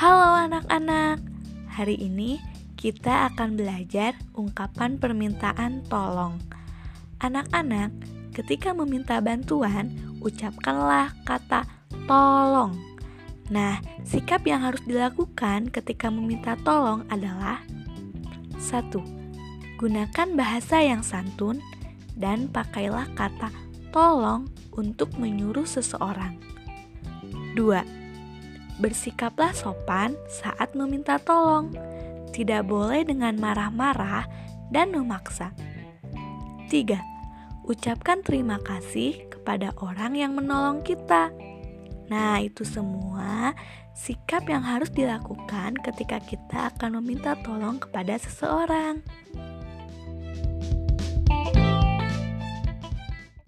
Halo anak-anak, hari ini kita akan belajar ungkapan permintaan tolong. Anak-anak, ketika meminta bantuan, ucapkanlah kata tolong. Nah, sikap yang harus dilakukan ketika meminta tolong adalah 1. Gunakan bahasa yang santun dan pakailah kata tolong untuk menyuruh seseorang. 2 Bersikaplah sopan saat meminta tolong. Tidak boleh dengan marah-marah dan memaksa. 3. Ucapkan terima kasih kepada orang yang menolong kita. Nah, itu semua sikap yang harus dilakukan ketika kita akan meminta tolong kepada seseorang.